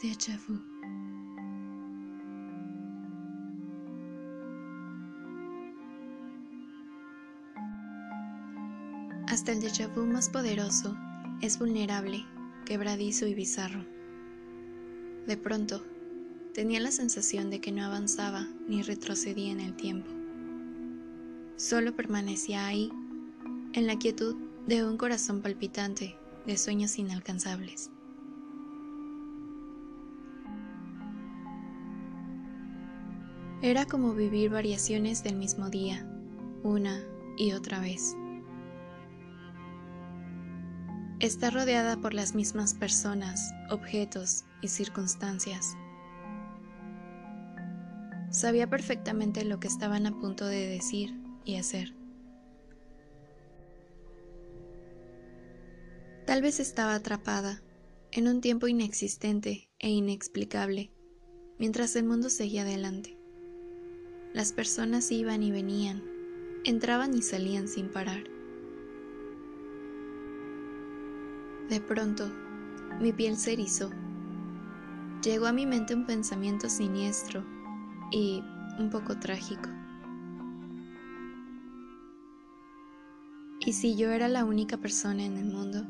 Déjà. Hasta el déjà más poderoso es vulnerable, quebradizo y bizarro. De pronto, tenía la sensación de que no avanzaba ni retrocedía en el tiempo. Solo permanecía ahí, en la quietud de un corazón palpitante de sueños inalcanzables. Era como vivir variaciones del mismo día, una y otra vez. Está rodeada por las mismas personas, objetos y circunstancias. Sabía perfectamente lo que estaban a punto de decir y hacer. Tal vez estaba atrapada en un tiempo inexistente e inexplicable, mientras el mundo seguía adelante. Las personas iban y venían, entraban y salían sin parar. De pronto, mi piel se erizó. Llegó a mi mente un pensamiento siniestro y un poco trágico. ¿Y si yo era la única persona en el mundo